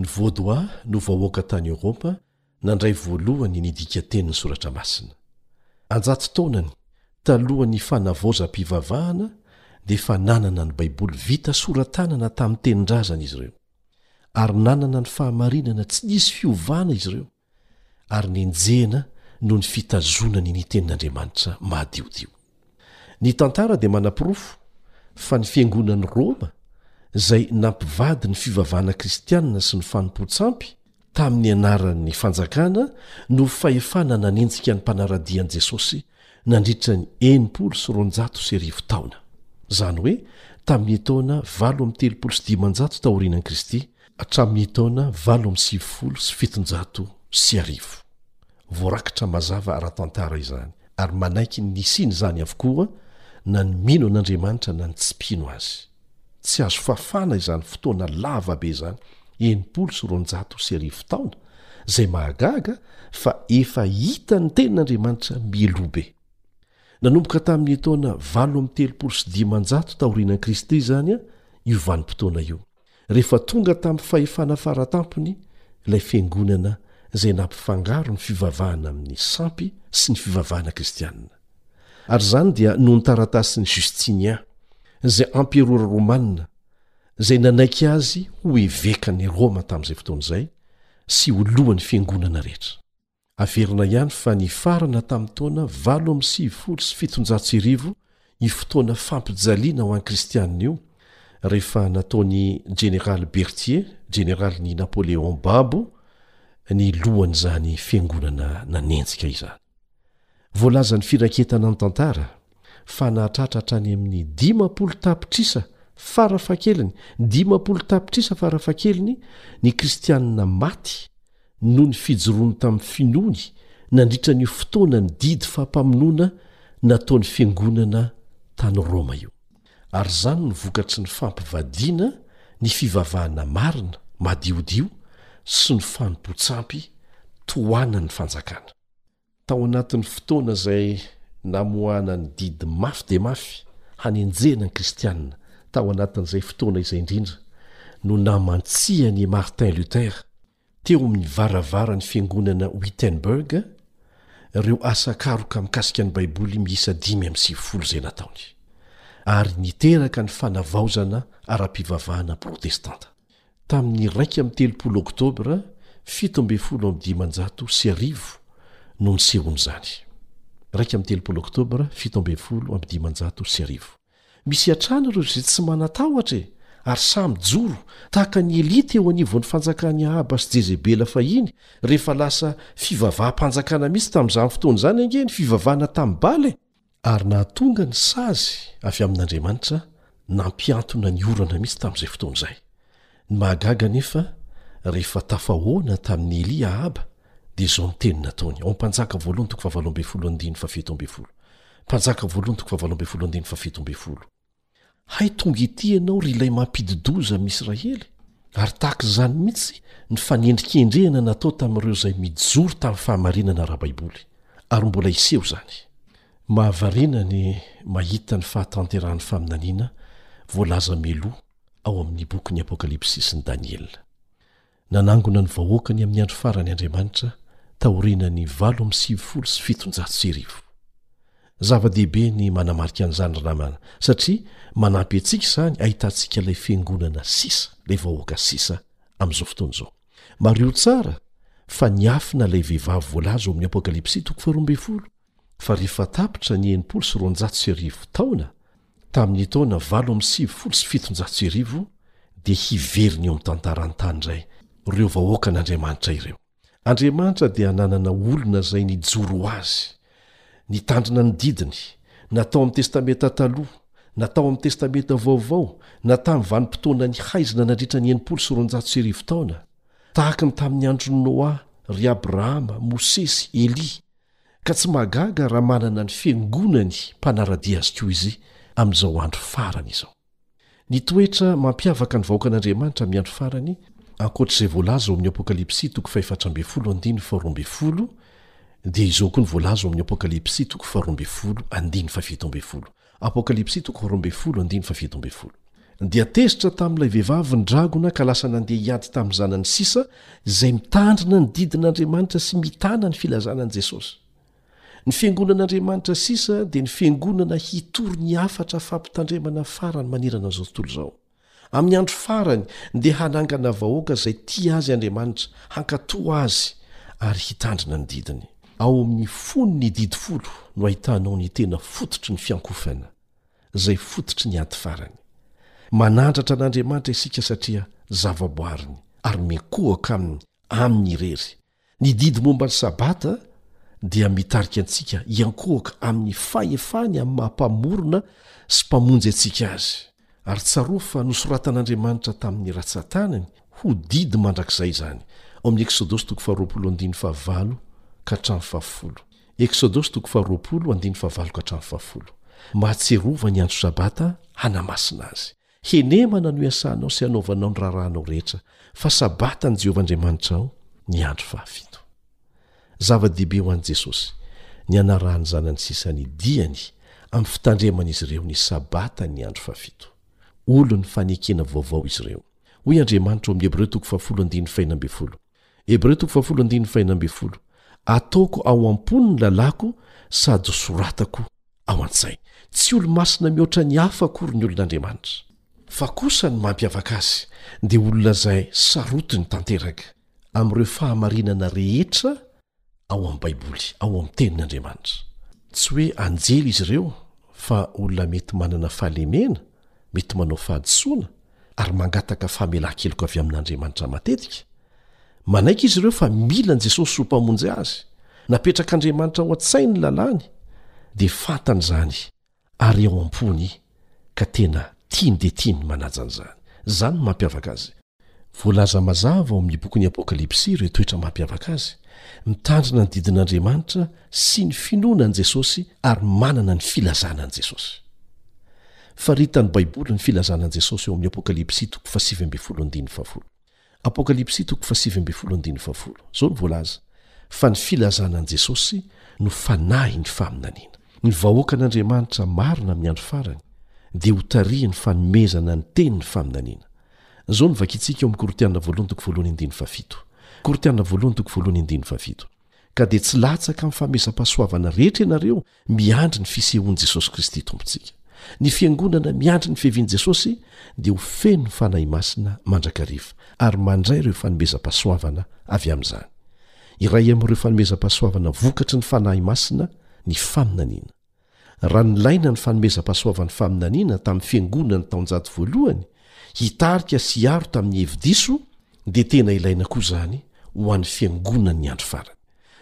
Ny Vôdoà no vahoaka tany Eorôpa nandray voalohany ny dikan-tenin'ny Soratra Masina. An-jato taonany talohan'ny Fanavaozam-pivavahana dia efa nanana ny Baiboly vita sora-tanana tamin'ny tenin-drazany izy ireo, ary nanana ny fahamarinana tsy nisy fiovana izy ireo. ary nenjehina noho ny fitazonany ny Tenin'Andriamanitra madiodio. Ny tantara dia manaporofo fa ny fiangonan'i Roma, izay nampivady ny fivavahana kristianina sy ny fanompoan-tsampy, tamin'ny anaran'ny Fanjakana, no fahefana nanenjika ny mpanara-dia an'i Jesosy nandritra ny enimpolo sy roanjato sy arivo taona, izany hoe tamin'ny taona valo amby telopolo sy dimanjato taorianan'i Kristy Hatramin'ny taona valo amby sivifolo sy fitonjato sy arivo. Voarakitra mazava ara-tantara izany, ary manaiky ny nisian'izany avokoa na ny mino an'Andriamanitra na ny tsy mpino azy. Tsy azo fafana izany fotoana lava be izany, enimpolo sy roanjato sy arivo taona, izay mahagaga fa efa hita ny tenin'Andriamanitra mialoha be. Nanomboka tamin'ny taona valo amby telopolo sy dimanjato taorianan'i Kristy izany io vanim-potoana io. rehefa tonga tamin'ny fahefana faratampony ilay Fiangonana izay nampifangaro ny fivavahana amin'ny sampy sy ny fivavahana kristianina. Ary izany dia noho ny taratasin'i Justinien, izay amperora romanina, izay nanaiky azy ho evekan'i Roma tamin'izay fotoana izay sy ho lohan'ny Fiangonana rehetra. Averina ihany fa nifarana tamin'ny taona valo amby sivifolo sy fitonjato sy arivo io fotoana fampijaliana ho an'ny Kristianina io, rehefa nataon'i Jeneraly Berthier, jeneralin'i Napoléon babo, ny lohan'izany fiangonana nanenjika izany. Voalazan'ny firaketana ny tantara fa nahatratra hatrany amin'ny dimampolo tapitrisa farafahakeliny, dimampolo tapitrisa farafahakeliny, ny Kristianina maty noho ny fijoroany tamin'ny finoany nandritra an'io fotoana ny didy fampamonoana nataon'ny fiangonana tany Roma io. Ary izany no vokatry ny fampivadiana ny fivavahana marina, madiodio, sy ny fanompoan-tsampy tohanan'ny fanjakana. Tao anatin'ny fotoana izay namoahana ny didy mafy dia mafy hanenjehana ny Kristianina, tao anatin'izay fotoana izay indrindra no namantsihany i Martin Luther, teo amin'ny varavaran'ny Fiangonana Wittenberg, ireo asan-karoka mikasika ny Baiboly miisa dimy amby sivifolo izay nataony, ary niteraka ny fanavaozana ara-pivavahana protestanta. Tamin'ny iraika amby telopolo Oktobra fito ambin'ny folo amby dimanjato sy arivo no nisehoany izany. Iraika amby telopolo Oktobra fito ambin'ny folo amby dimanjato sy arivo. Misy hatrany ireo izay tsy manan-tahotra e! Ary sahy mijoro, tahaka ny elite eo anivon'ny fanjakan'i Ahaba sy Jezebela fahiny, rehefa lasa fivavaham-panjakana mihitsy tamin'izany fotoana izany ange ny fivavahana tamin'i Bala e! Ary nahatonga ny sazy avy amin'Andriamanitra nampihantona ny orana mihitsy tamin'izay fotoana izay. Ny mahagaga anefa, rehefa tafahoana tamin'i Elia Ahaba, dia izao ny teny nataony, ao Mpanjaka Voalohony toko fahavalo ambin'ny folo andininy fahafito ambin'ny folo, Mpanjaka Voalohony toko fahavalo ambin'ny folo andininy fahafito ambin'ny folo. Hay tonga ety ianao ry Ilay Mampidi-doza amin'i Israely, ary tahaka izany mihitsy ny fanendrikendrehana natao tamin'ireo izay mijoro tamin'ny fahamarinana ara-baiboly, ary mbola hiseho izany. Mahavariana ny mahita ny fahatanterahan'ny faminaniana voalaza mialoha ao amin'ny bokin'ny Apokalypsy sy ny Daniela. Nanangona ny vahoakany amin'ny andro farany Andriamanitra taorianan'ny valo amby sivifolo sy fitonjato sy arivo. Zava-dehibe ny manamarika an'izany ry namana, satria manampy antsika izany hahitantsika ilay fiangonana sisa, ilay vahoaka sisa amin'izao fotoana izao. Mariho tsara fa niafina ilay vehivavy voalaza ao amin'ny Apokalypsy toko faharoa ambin'ny folo, fa rehefa tapitra ny enimpolo sy roanjato sy arivo taona, tamin'ny taona valo amby sivifolo sy fitonjato sy arivo, dia hiverina eo amin'ny tantaran'ny tany indray ireo vahoakan'Andriamanitra ireo. Andriamanitra dia nanana olona izay nijoro ho Azy, nitandrina ny didiny, na tao amin'ny Testamenta Taloha, na tao amin'ny Testamenta Vaovao, na tamin'ny vanim-potoana nihaizina nandritra ny enimpolo sy roanjato sy arivo taona, tahaka ny tamin'ny andron'i Noa, ry Abrahama, Mosesy, Elia. Ka tsy mahagaga raha manana ny fiangonany mpanara-dia azy koa izy amin'izao andro farany izao. Ny toetra mampiavaka ny vahoakan'Andriamanitra amin'ny andro farany, ankoatr'izay voalaza ao amin'ny Apokalypsy toko fahefatra ambin'ny folo andininy faharoa ambin'ny folo, dia izao koa ny voalaza ao amin'ny Apokalypsy toko faharoa ambin'ny folo andininy fahafito ambin'ny folo, Dia tezitra tamin'ilay vehivavy ny dragona ka lasa nandeha hiady tamin'ny zanany sisa izay mitandrina ny didin'Andriamanitra sy mitana ny filazana an'i Jesosy. Ny fiangonan'Andriamanitra sisa dia ny fiangonana hitory ny hafatra fampitandremana farany manerana an'izao tontolo izao. Amin'ny andro farany dia hanangana vahoaka izay tia azy Andriamanitra, hankatò azy ary hitandrina ny didiny. Ao amin'ny fony ny didy folo no ahitanao ny tena fototry ny fiankofana, izay fototry ny ady farany. Manandratra an'Andriamanitra isika satria zavaboariny ary mikohaka aminy, aminy irery, Ny didy momba ny Sabata dia mitarika antsika hiankohoka amin'ny fahefany amin'ny maha Mpamorona sy Mpamonjy antsika azy, ary tsarovy fa nosoratan'Andriamanitra tamin'ny ratsan-tanany ho didy mandrakizay izany, ao amin'ny Eksodosy toko faharoapolo andininy fahavalo ka hatramin'ny fahafolo. Eksodosy toko faharoapolo andininy fahavalo ka hatramin'ny fahafolo. Mahatsiarova ny andro Sabata hanamasina azy. Henemana no iasanao sy anaovanao ny raharahanao rehetra, fa Sabatan'i Jehovah Andriamanitrao ny andro fahafito. Zava-dehibe ho an'i Jesosy ny hanarahan'ny zanany sisa ny diany amin'ny fitandreman'izy ireo ny Sabatan'ny andro fahafito. Olon'ny fanekena vaovao izy ireo. Hoy Andriamanitra ao amin'ny Hebreo toko fahafolo andininy fahenina ambin'ny folo, Ataoko ao am-pony ny lalàko sady soratako ao an-tsainy. Tsy olo-masina mihoatra ny hafa akory ny olon'Andriamanitra. Fa kosa ny mampiavaka azy dia olona izay sarotiny tanteraka amin'ireo fahamarinana rehetra ao amin'ny Baiboly, ao amin'ny Tenin'Andriamanitra. Tsy hoe anjely izy ireo, fa olona mety manana fahalemena, mety manao fahadisoana, ary mangataka famelan-keloka avy amin'Andriamanitra matetika. Manaiky izy ireo fa mila an'i Jesosy ho Mpamonjy azy. Napetrak'Andriamanitra ao an-tsainy ny lalàny, dia fantany izany ary ao am-pony ka tena tiany dia tiany ny manaja an'izany. Izany no mampiavaka azy. Voalaza mazava ao amin'ny bokin'ny Apokalypsy ireo toetra mampiavaka azy, mitandrina ny didin'Andriamanitra sy ny finoana an'i Jesosy ary manana ny filazana an'i Jesosy. Faritan'ny Baiboly ny filazana an'i Jesosy ao amin'ny Apokalypsy toko fahasivy ambin'ny folo andininy fahafolo. Izao no voalaza, Fa ny filazana an'i Jesosy no fanahy ny faminaniana. Ny vahoakan'Andriamanitra marina amin'ny andro farany dia hotarihin'ny fanomezana ny teny ny faminaniana. Izao no vakintsika ao amin'ny Ka dia tsy latsaka amin'ny famehsam-pahasoavana rehetra ianareo miandry ny fisehoan'i Jesosy Kristy Tompontsika. Ny Fiangonana miandry ny fiavian'i Jesosy dia ho feno ny Fanahy Masina mandrakariva ary mandray ireo fanomezam-pahasoavana avy amin'izany. Iray amin'ireo fanomezam-pahasoavana vokatry ny Fanahy Masina ny faminaniana. Raha nilaina ny fanomezam-pahasoavan'ny faminaniana tamin'ny Fiangonan'ny taonjato voalohany hitarika sy hiaro tamin'ny hevi-diso dia tena ilaina koa izany ho an'ny Fiangonan'ny andro farany.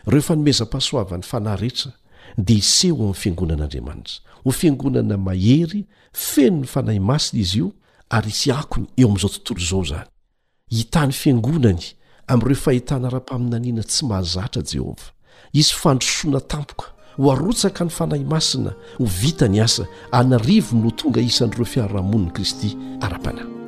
Ireo fanomezam-pahasoavan'ny fanahy rehetra dia hiseho ao amin'ny fiangonan'Andriamanitra. Ho fiangonana mahery, feno ny fanahy masina izy io, ary hisy akony eo amin'izao tontolo izao izany. Hitaha ny fiangonany amin'ireo fahitana ara-paminaniana tsy mahazatra Jehovah. Hisy fandrosoana tampoka Ho arotsaka ny Fanahy Masina, ho vita ny asa, an'arivony no tonga isan'ireo fiarahamonin'i Kristy ara-panahy.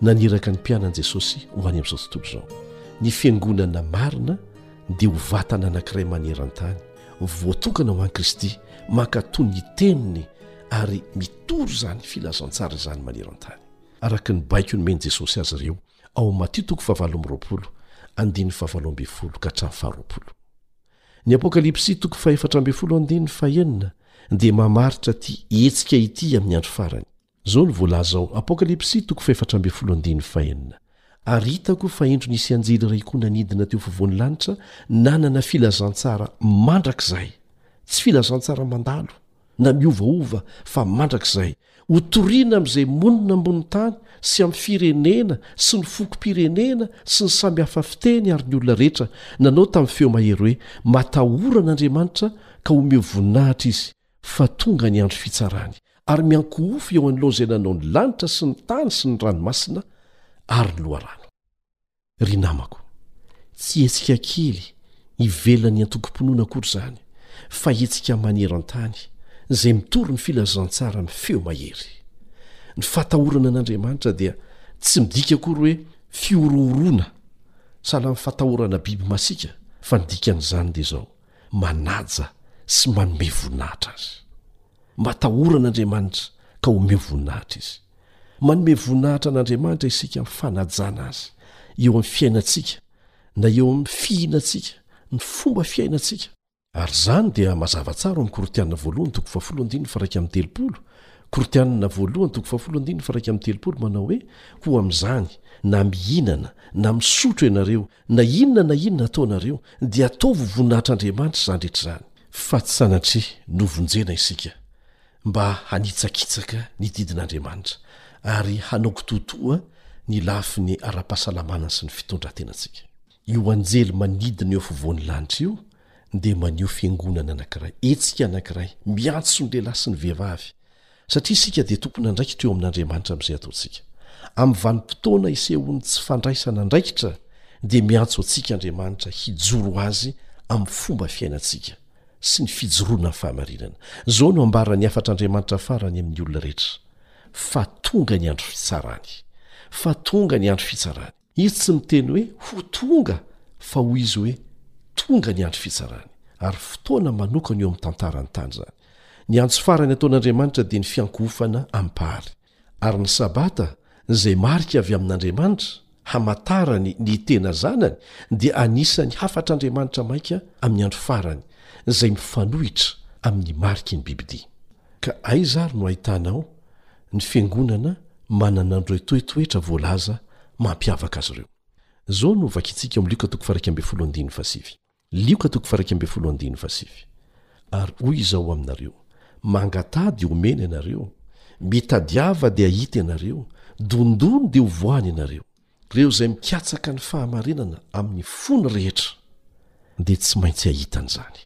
Naniraka ny mpianany Jesosy ho any amin'izao tontolo izao. Ny fiangonana marina dia ho vatana anankiray maneran-tany, voatokana ho an'i Kristy, mankatò ny teniny ary mitory izany filazantsara izany maneran-tany. araka ny baiko nomen'i Jesosy azy ireo ao amin'ny Matio toko fahavalo amby roapolo, andininy fahavalo ambin'ny folo ka hatramin'ny faharoapolo. Ny Apokalypsy toko fahefatra ambin'ny folo andininy fahenina dia mamaritra ity hetsika ity amin'ny andro farany. Izao no voalaza ao Apokalypsy toko fahefatra ambin'ny folo andininy fahenina, Ary hitako fa indro nisy anjely iray koa nanidina teo afovoan'ny lanitra nanana filazantsara mandrakizay, tsy filazantsara mandalo na miovaova fa mandrakizay, Ho toriana amin'izay monina ambony tany sy amin'ny firenena sy ny fokom-pirenena sy ny samy hafa fiteny ary ny olona rehetra nanao tamin'ny feo mahery hoe, Matahora an'Andriamanitra ka omeo voninahitra Izy fa tonga ny andro fitsarany ary miankohofy eo anoloan'izay nanao ny lanitra sy ny tany sy ny ranomasina ary ny loharano. Ry namako, tsy hetsika kely ivelan'ny antokom-pinoana akory izany, fa hetsika maneran-tany izay mitory ny filazantsara amin'ny feo mahery. Ny fatahorana an'Andriamanitra dia tsy midika akory hoe fihorohoroana sahala amin'ny fatahorana biby masiaka, fa ny dikan'izany dia izao, manaja sy manome voninahitra azy. Matahorana Andriamanitra ka omeo voninahitra Izy. Manome voninahitra an'Andriamanitra isika amin'ny fanajana Azy eo amin'ny fiainantsika na eo amin'ny fihinantsika, ny fomba fiainantsika. Ary izany dia mazava tsara ao amin'ny Korintiana voalohany toko fahafolo andininy faha iraika amby telopolo, Korintiana voalohany toko fahafolo andininy faha iraika amby telopolo manao hoe, Koa amin'izany, na mihinana, na misotro ianareo, Na inona na inona ataonareo, dia ataovy ho voninahitr'Andriamanitra izany rehetra izany. Fa tsy sanatria novonjena isika mba hanitsakitsaka ny didin'Andriamanitra, ary hanao kitoatoa ny lafiny ara-pahasalamana sy ny fitondrantenantsika. Io anjely manidina eo afovoan'ny lanitra io dia maneho fiangonana anankiray, hetsika anankiray, miantso ny lehilahy sy ny vehivavy, Satria isika dia tompon'andraikitra eo amin'Andriamanitra amin'izay ataontsika. Amin'ny vanim-potoana isehoan'ny tsy fandraisana andraikitra, dia miantso antsika Andriamanitra hijoro ho Azy amin'ny fomba fiainantsika sy ny fijoroana amin'ny fahamarinana. Izao no ambaran'ny hafatr'Andriamanitra farany amin'ny olona rehetra, Fa tonga ny andro fitsarany! Fa tonga ny andro fitsarany! Izy tsy miteny hoe ho tonga fa hoy izy hoe tonga ny andro fitsarany ary fotoana manokana eo amin'ny tantaran'ny tany izany. Ny antso farany ataon'Andriamanitra dia ny fiankohofana amim-pary. Ary ny Sabata, izay marika avy amin'Andriamanitra hamatarany ny tena Zanany, dia anisan'ny hafatr'Andriamanitra maika amin'ny andro farany izay mifanohitra amin'ny mariky ny bibidia. Ka aiza ary no ahitanao ny fiangonana manana an'ireo toetoetra voalaza mampiavaka azy ireo? Izao no vakintsika ao amin'ny Lioka toko faha-iraika ambin'ny folo andininy fahasivy. Lioka toko faha-iraika ambin'ny folo andininy fahasivy, Ary hoy Izaho aminareo, Mangataha dia homena ianareo, mitadiava dia hahita ianareo, dondony dia hovoahana ianareo. Ireo izay mikatsaka ny fahamarinana amin'ny fony rehetra dia tsy maintsy hahita an'izany.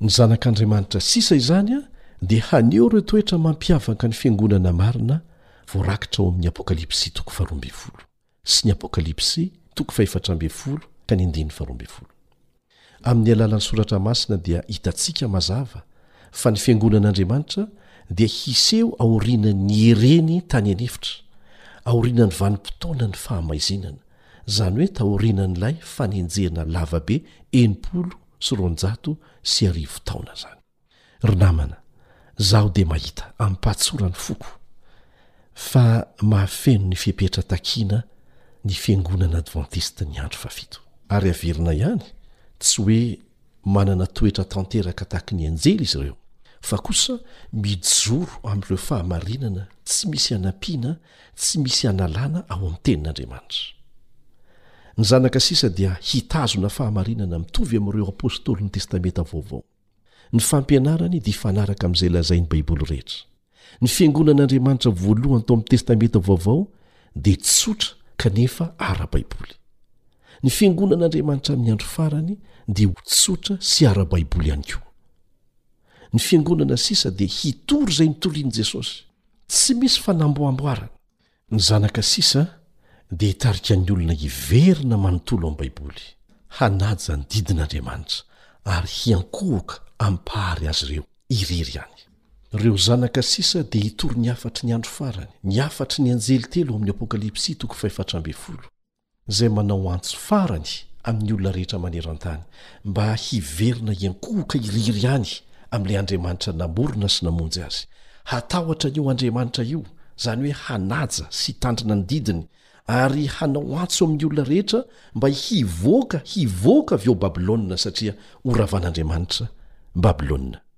Ny Zanak'Andriamanitra sisa izany dia haneho ireo toetra mampiavaka ny fiangonana marina voarakitra ao amin'ny Apokalypsy toko faharoa ambin'ny folo sy ny Apokalypsy toko fahefatra ambin'ny folo ka ny andininy faharoa ambin'ny folo. Amin'ny alalan'ny Soratra Masina dia hitantsika mazava fa ny Fiangonan'Andriamanitra dia hiseho aorianan'ny hereny tany an'efitra, aorianan'ny vanim-potoanan'ny fahamaizinana, izany hoe taorianan'ilay fanenjehana lava be enimpolo sy roanjato sy arivo taona izany. Ry namana, zaho dia mahita ampahatsora ny foko fa mahafeno ny fepetra takiana ny fiangonana advantiste ny andro fahafito. Ary averina ihany, tsy hoe manana toetra tanteraka taky ny anjely izy ireo, fa kosa mijoro amin'ireo fahamarinana tsy misy hanampiana tsy misy hanalana ao amin'ny tenin'Andriamanitra. Ny zanaka sisa dia hitazona fahamarinana mitovy amin'ireo apostolin'ny testamenta vaovao. Ny fampianarany dia hifanaraka amin'izay lazain'ny Baiboly rehetra. Ny fiangonan'Andriamanitra voalohany tao amin'ny Testamenta Vaovao dia tsotra kanefa ara-baiboly. Ny fiangonan'Andriamanitra amin'ny andro farany dia ho tsotra sy ara-baiboly ihany koa. Ny fiangonana sisa dia hitory izay notorian'i Jesosy. Tsy misy fanamboamboarana. Ny zanaka sisa dia hitarika ny olona hiverina manontolo amin'ny Baiboly, hanaja ny didin'Andriamanitra, ary hiankohoka hampahary azy ireo irery ihany. Ireo zanaka sisa dia hitory ny hafatry ny andro farany, ny hafatry ny anjely telo ao amin'ny Apokalypsy toko fahefatra ambin'ny folo. izay manao antso farany amin'ny olona rehetra maneran-tany mba hiverina hiankohoka irery ihany amin'ilay Andriamanitra namorona sy namonjy azy. Hatahotra an'io Andriamanitra io, izany hoe hanaja sy hitandrina ny didiny, ary hanao antso amin'ny olona rehetra mba hivoaka, hivoaka avy ao Babylona, satria horavan'Andriamanitra Babylona.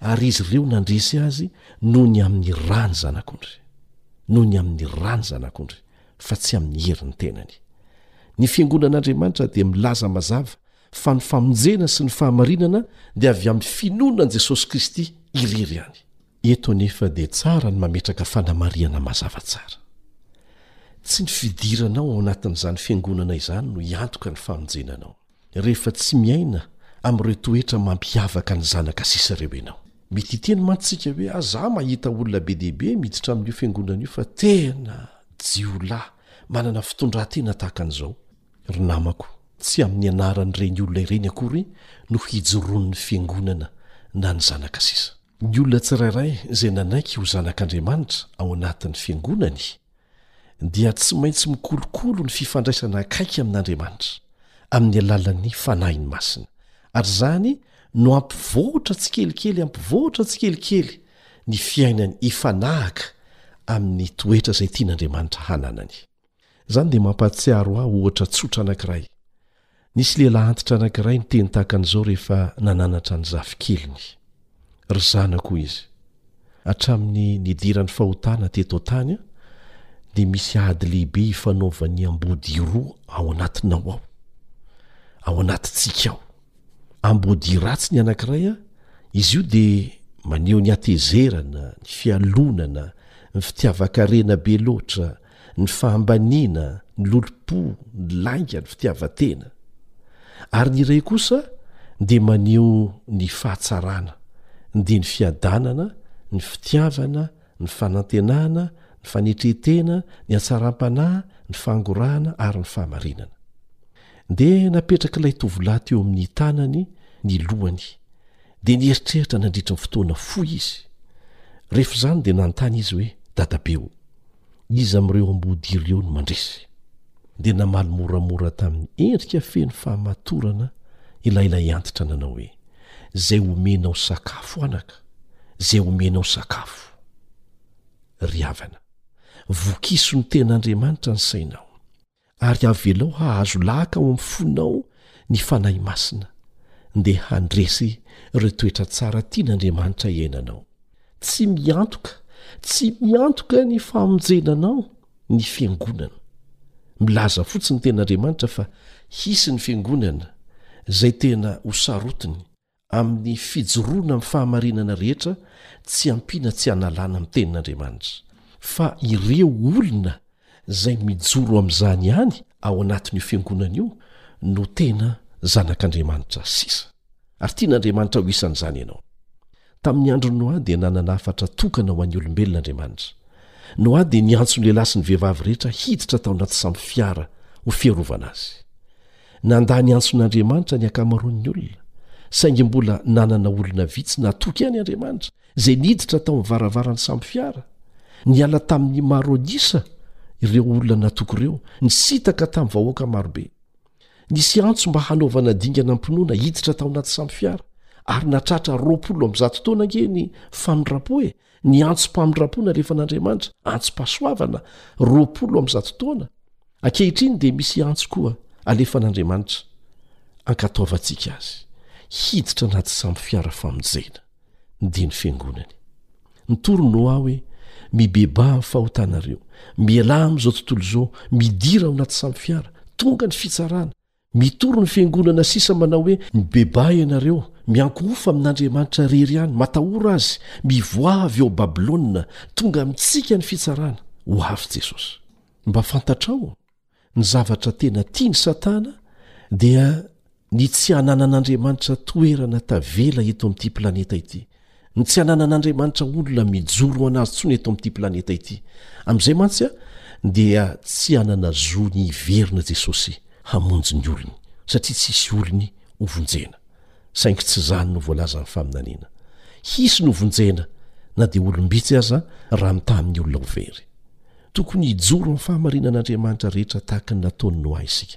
Ary izy ireo nandresy azy noho ny amin'ny ra ny zanak'ondry, noho ny amin'ny ra ny zanak'ondry, fa tsy amin'ny herin'ny tenany. Ny Fiangonan'Andriamanitra dia milaza mazava fa ny famonjena sy ny fahamarinana dia avy amin'ny finoana an'i Jesosy Kristy irery ihany. Eto anefa dia tsara ny mametraka fanamarihana mazava tsara. Tsy ny fidiranao ao anatin'izany Fiangonana izany no hiantoka ny famonjena anao. rehefa tsy miaina amin'ireo toetra mampiavaka ny zanaka sisa ireo ianao. Mety hiteny mantsy isika hoe, ah, izaho mahita olona be dia be miditra amin'io fiangonana io fa tena jiolahy manana fitondran-tena tahaka an'izao. Ry namako, tsy amin'ny anaran'ireny olona ireny akory no hijoroan'ny fiangonana na ny zanaka sisa. Ny olona tsirairay izay nanaiky ho zanak'Andriamanitra ao anatin'ny fiangonany dia tsy maintsy mikolokolo ny fifandraisana akaiky amin'Andriamanitra, amin'ny alalan'ny Fanahiny Masina. Ary izany no ampivoatra tsikelikely ampivoatra tsikelikely ny fiainany hifanahaka amin'ny toetra izay tian'Andriamanitra hananany. Izany dia mampahatsiaro ahy ohatra tsotra anankiray. Nisy lehilahy antitra anankiray niteny tahaka an'izao rehefa nananatra ny zafikeliny. Ry zanako, hoy izy, hatramin'ny nidiran'ny fahotana teto an-tany, dia misy ady lehibe ifanaovan'ny amboadia roa ao anatinao ao, ao anatintsika ao. Amboadia ratsy ny anankiray, izy io dia maneho ny hatezerana, ny fialonana, ny fitiavan-karena be loatra, ny fahambaniana, ny lolompo, ny lainga, ny fitiavan-tena. Ary ny iray kosa dia maneho ny fahatsarana, dia ny fiadanana, ny fitiavana, ny fanantenana, ny fanetren-tena, ny hatsaram-panahy, ny fangorahana ary ny fahamarinana. Dia napetrak'ilay tovolahy teo amin'ny tanany ny lohany, dia nieritreritra nandritry ny fotoana fohy izy. Rehefa izany dia nanontany izy hoe, Dadabe o! Iza amin'ireo ambody ireo no mandresy? Dia namaly moramora tamin'ny endrika feno fahamatorana ilay ilay antitra nanao hoe, Izay homenao sakafo, anaka, izay homenao sakafo. Ry havana, vokiso ny Ten'Andriamanitra ny sainao. ary avelao hahazo laka ao amin'ny fonao ny Fanahy Masina, dia handresy ireo toetra tsara tian'Andriamanitra iainanao. Tsy miantoka, tsy miantoka ny famonjena anao ny Fiangonana. Milaza fotsiny ny Tenin'Andriamanitra fa hisy ny Fiangonana izay tena ho sarotiny amin'ny fijoroana amin'ny fahamarinana rehetra tsy ampiana tsy analana amin'ny tenin'Andriamanitra, fa ireo olona izay mijoro amin'izany ihany ao anatin'io fiangonana io no tena zanak'Andriamanitra sisa ary tian'Andriamanitra ho isan'izany ianao. Tamin'ny andron'i Noa dia nanana hafatra tokana ho an'ny olombelona Andriamanitra. Noa dia niantso ny lehilahy sy ny vehivavy rehetra hiditra tao anaty sambo fiara ho fiarovana azy. Nandà ny antson'Andriamanitra ny ankamaroan'ny olona, saingy mbola nanana olona vitsy natoky ihany Andriamanitra, izay niditra tao amin'ny varavaran'ny sambo fiara. Niala tamin'ny maro an'isa ireo olona natoky ireo, nisintaka tamin'ny vahoaka maro be. Nisy antso mba hanaovana dingana am-pinoana hiditra tao anaty sambo fiara, ary nahatratra roapolo amby zato taona ange ny fanoram-po e! Ny antsom-pamindram-po nalefan'Andriamanitra, antsom-pahasoavana, roapolo amby zato taona, ankehitriny dia misy antso koa alefan'Andriamanitra, ankatoavantsika azy, hiditra anaty sambo fiara famonjena, ny dian'ny Fiangonany. Nitory Noa hoe, Mibebaha amin'ny fahotanareo, mialà amin'izao tontolo izao, midira ao anaty sambo fiara, tonga ny fitsarana, Mitory ny fiangonana sisa manao hoe mibebaha ianareo, miankohofa amin'Andriamanitra rery ihany, matahora Azy, mivoaha avy ao Babylona, tonga amintsika ny fitsarana, ho avy Jesosy. Mba fantatrao, ny zavatra tena tiany Satana dia ny tsy hananan'Andriamanitra toerana tavela eto amin'ity planeta ity. Ny tsy hananan'Andriamanitra olona mijoro ho an'Azy intsony eto amin'ity planeta ity. Amin'izay mantsy dia tsy hanana zo ny hiverina Jesosy hamonjy ny olony, satria tsy hisy olony hovonjena. Saingy tsy izany no voalazan'ny faminaniana. Hisy ny hovonjena na dia olom-bitsy aza raha mitaha amin'ny olona ho very. Tokony hijoro amin'ny fahamarinan'Andriamanitra rehetra tahaka ny nataon'i Noa isika.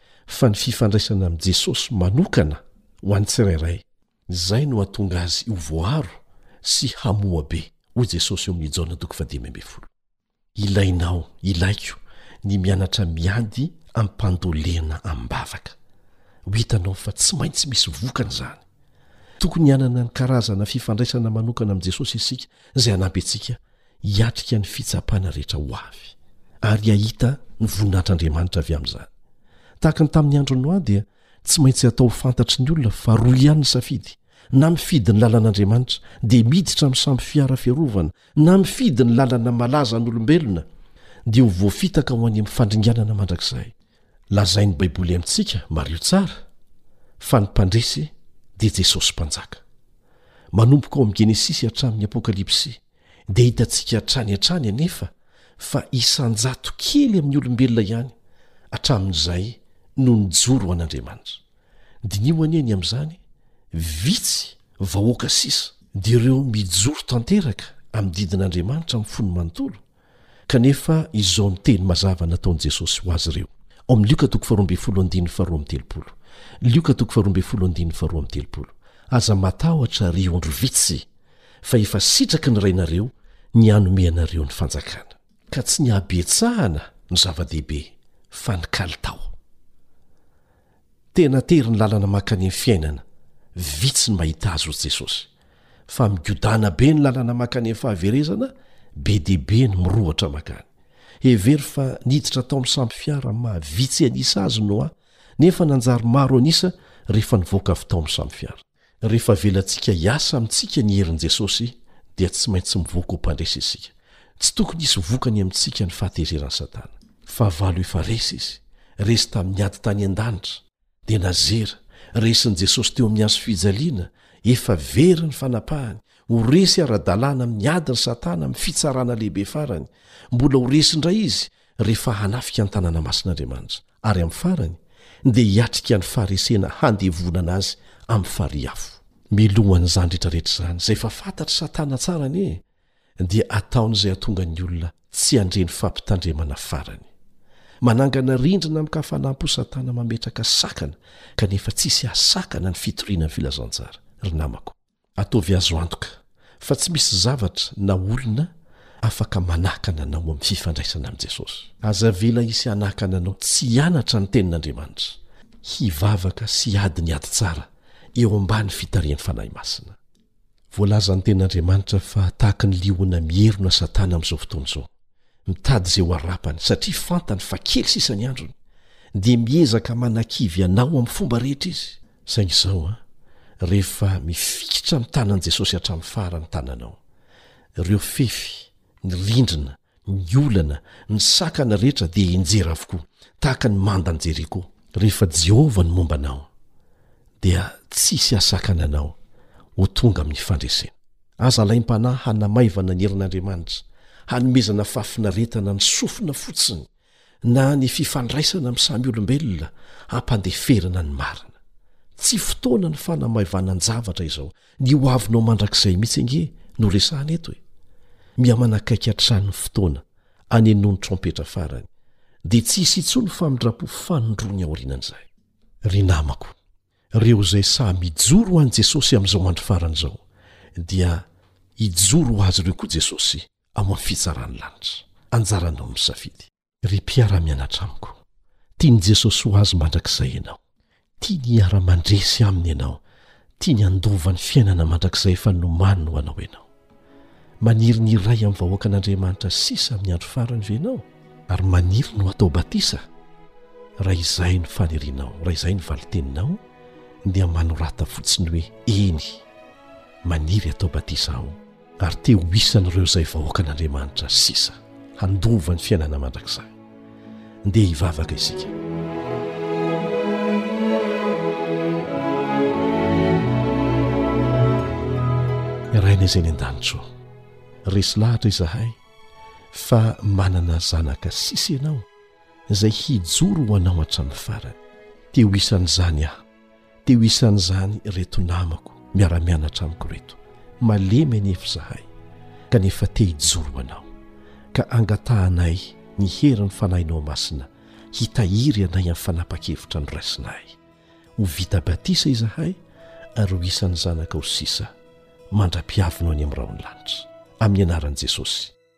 fa ny fifandraisana amin'i Jesosy manokana ho an'ny tsirairay. Izay no hahatonga azy ho voaro sy hamoa be, hoy Jesosy eo amin'ny Jaona toko fahadimy ambin'ny folo. Ilainao, ilaiko, ny mianatra miady am-pandolena am-bavaka. Ho hitanao fa tsy maintsy misy vokany izany. Tokony hanana ny karazana fifandraisana manokana amin'i Jesosy isika izay hanampy antsika hiatrika ny fitsapana rehetra ho avy, ary hahita ny voninahitr'Andriamanitra avy amin'izany. Tahaka ny tamin'ny andron'i Noa, dia tsy maintsy hatao ho fantatry ny olona fa roa ihany ny safidy, na mifidy ny lalan'Andriamanitra, dia miditra amin'ny sambo fiara fiarovana, na mifidy ny lalana malazan'olombelona, dia ho voafitaka ho any amin'ny fandringanana mandrakizay. Lazain'ny Baiboly amintsika, mariho tsara, fa ny Mpandresy dia Jesosy Mpanjaka. Manomboka ao amin'ny Genesisy hatramin'ny Apokalypsy, dia hitantsika hatrany hatrany anefa fa isan-jato kely amin'ny olombelona ihany hatramin'izay no nijoro ho an'Andriamanitra. Diniho anie ny amin'izany, vitsy vahoaka sisa! Dia ireo mijoro tanteraka amin'ny didin'Andriamanitra amin'ny fony manontolo Kanefa izao ny teny mazava nataon'i Jesosy ho azy ireo, ao amin'ny Lioka toko faharoa ambin'ny folo andininy faharoa amby telopolo, Lioka toko faharoa ambin'ny folo andininy faharoa amby telopolo, Aza matahotra, ry ondry vitsy, fa efa sitraky ny Rainareo ny hanome anareo ny fanjakana. Ka tsy ny habetsahana no zava-dehibe, fa ny kalitao. Tena tery ny lalana mankany amin'ny fiainana, vitsy ny mahita azy hoy Jesosy. Fa migodana be ny lalana mankany amin'ny fahaverezana, be dia be ny mirohotra mankany. Hevero fa niditra tao amin'ny sambo fiara amin'ny maha vitsy an'isa azy Noa, nefa nanjary maro an'isa rehefa nivoaka avy tao amin'ny sambo fiara. Rehefa avelantsika hiasa amintsika ny herin'i Jesosy, dia tsy maintsy mivoaka ho mpandresy isika. Tsy tokony hisy vokany amintsika ny fahatezeran'i Satana. Fahavalo efa resy izy. Resy tamin'ny ady tany an-danitra, dia nazera. Resin'i Jesosy teo amin'ny hazo fijaliana, efa very ny fanapahany. Ho resy ara-dalàna amin'ny ady ry Satana amin'ny fitsarana lehibe farany. Mbola ho resy indray izy, rehefa hanafika ny tanàna masin'Andriamanitra, ary amin'ny farany dia hiatrika ny faharesena handevonana azy amin'ny farihy afo. Milohan'izany rehetra rehetra izany, izay efa fantatr'i Satana tsara anie dia ataony izay hahatonga ny olona tsy handre ny fampitandremana farany. Manangana rindrina amin-kafanam-po Satana mametraka sakana kanefa tsisy hahasakana ny fitoriana ny filazantsara, ry namako. Ataovy azo antoka fa tsy misy zavatra na olona afaka manakana anao amin'ny fifandraisana amin'i Jesosy. Aza avela hisy hanakana anao tsy hianatra ny Tenin'Andriamanitra, hivavaka sy hiady ny ady tsara eo ambany fitarihan'ny Fanahy Masina. Voalazan'ny Tenin'Andriamanitra fa tahaka ny liona mierona Satana amin'izao fotoana izao, mitady izay ho harapany satria fantany fa kely sisa ny androny, dia miezaka manakivy anao amin'ny fomba rehetra izy. Saingy izao an, rehefa mifikitra ny tanan'i Jesosy hatramin'ny farany tananao, ireo fefy, ny rindrina, ny olana, ny sakana rehetra dia hianjera avokoa, tahaka ny mandan'i Jeriko. Rehefa Jehovah no momba anao, dia tsy hisy hahasakana anao ho tonga amin'ny fandresena. Aza alaim-panahy hanamaivana ny herin'Andriamanitra, hanomezana fahafinaretana ny sofina fotsiny na ny fifandraisana amin'ny samy olombelona hampandeferana ny marina tsy fotoana ny fanamaivanan-javatra izao ny ho avinao mandrakizay mihitsy ange no resahana eto e mihamanakaiky hatranyny fotoana any noho ny trompetra farany dia tsy hisy intsony famindra-po fanondrony aorianan'izay ry namako reo izay saha mijoro ho an'i jesosy amin'izao andro farany izao dia hijoro ho azy ireo koa jesosy ao amin'ny fitsaran'ny lanitra. Anjaranao ny misafidy. Ry mpiara-mianatra amiko, tian'i Jesosy ho azy mandrakizay ianao. Tiany hiara-mandresy aminy ianao, tiany handova ny fiainana mandrakizay efa nomaniny ho anao ianao. Maniry ny hiray amin'ny vahoakan'Andriamanitra sisa amin'ny andro farany ve ianao? Ary maniry ny ho atao batisa? Raha izay no fanirianao, raha izay no valinteninao, dia manorata fotsiny hoe, Eny, maniry hatao batisa aho. ary te ho isan'ireo izay vahoakan'Andriamanitra sisa handova ny fiainana mandrakizay. Ndeha hivavaka isika. Rainay izay ny an-danitro, resy lahatra izahay fa manana zanaka sisa ianao izay hijoro ho anao hatramin'ny farany. Te ho isan'izany aho. Teo isan'izany ireto namako miara-mianatra amiko ireto. Malemy anefa izahay, kanefa te hijoro ho Anao. Ka angatahanay ny herin'ny Fanahinao Masina hitahiry anay amin'ny fanapan-kevitra noraisinay. Ho vita batisa izahay ary ho isan'ny zanakao sisa mandra-piavinao any amin'ny rahon'ny lanitra. Amin'ny anaran'i Jesosy.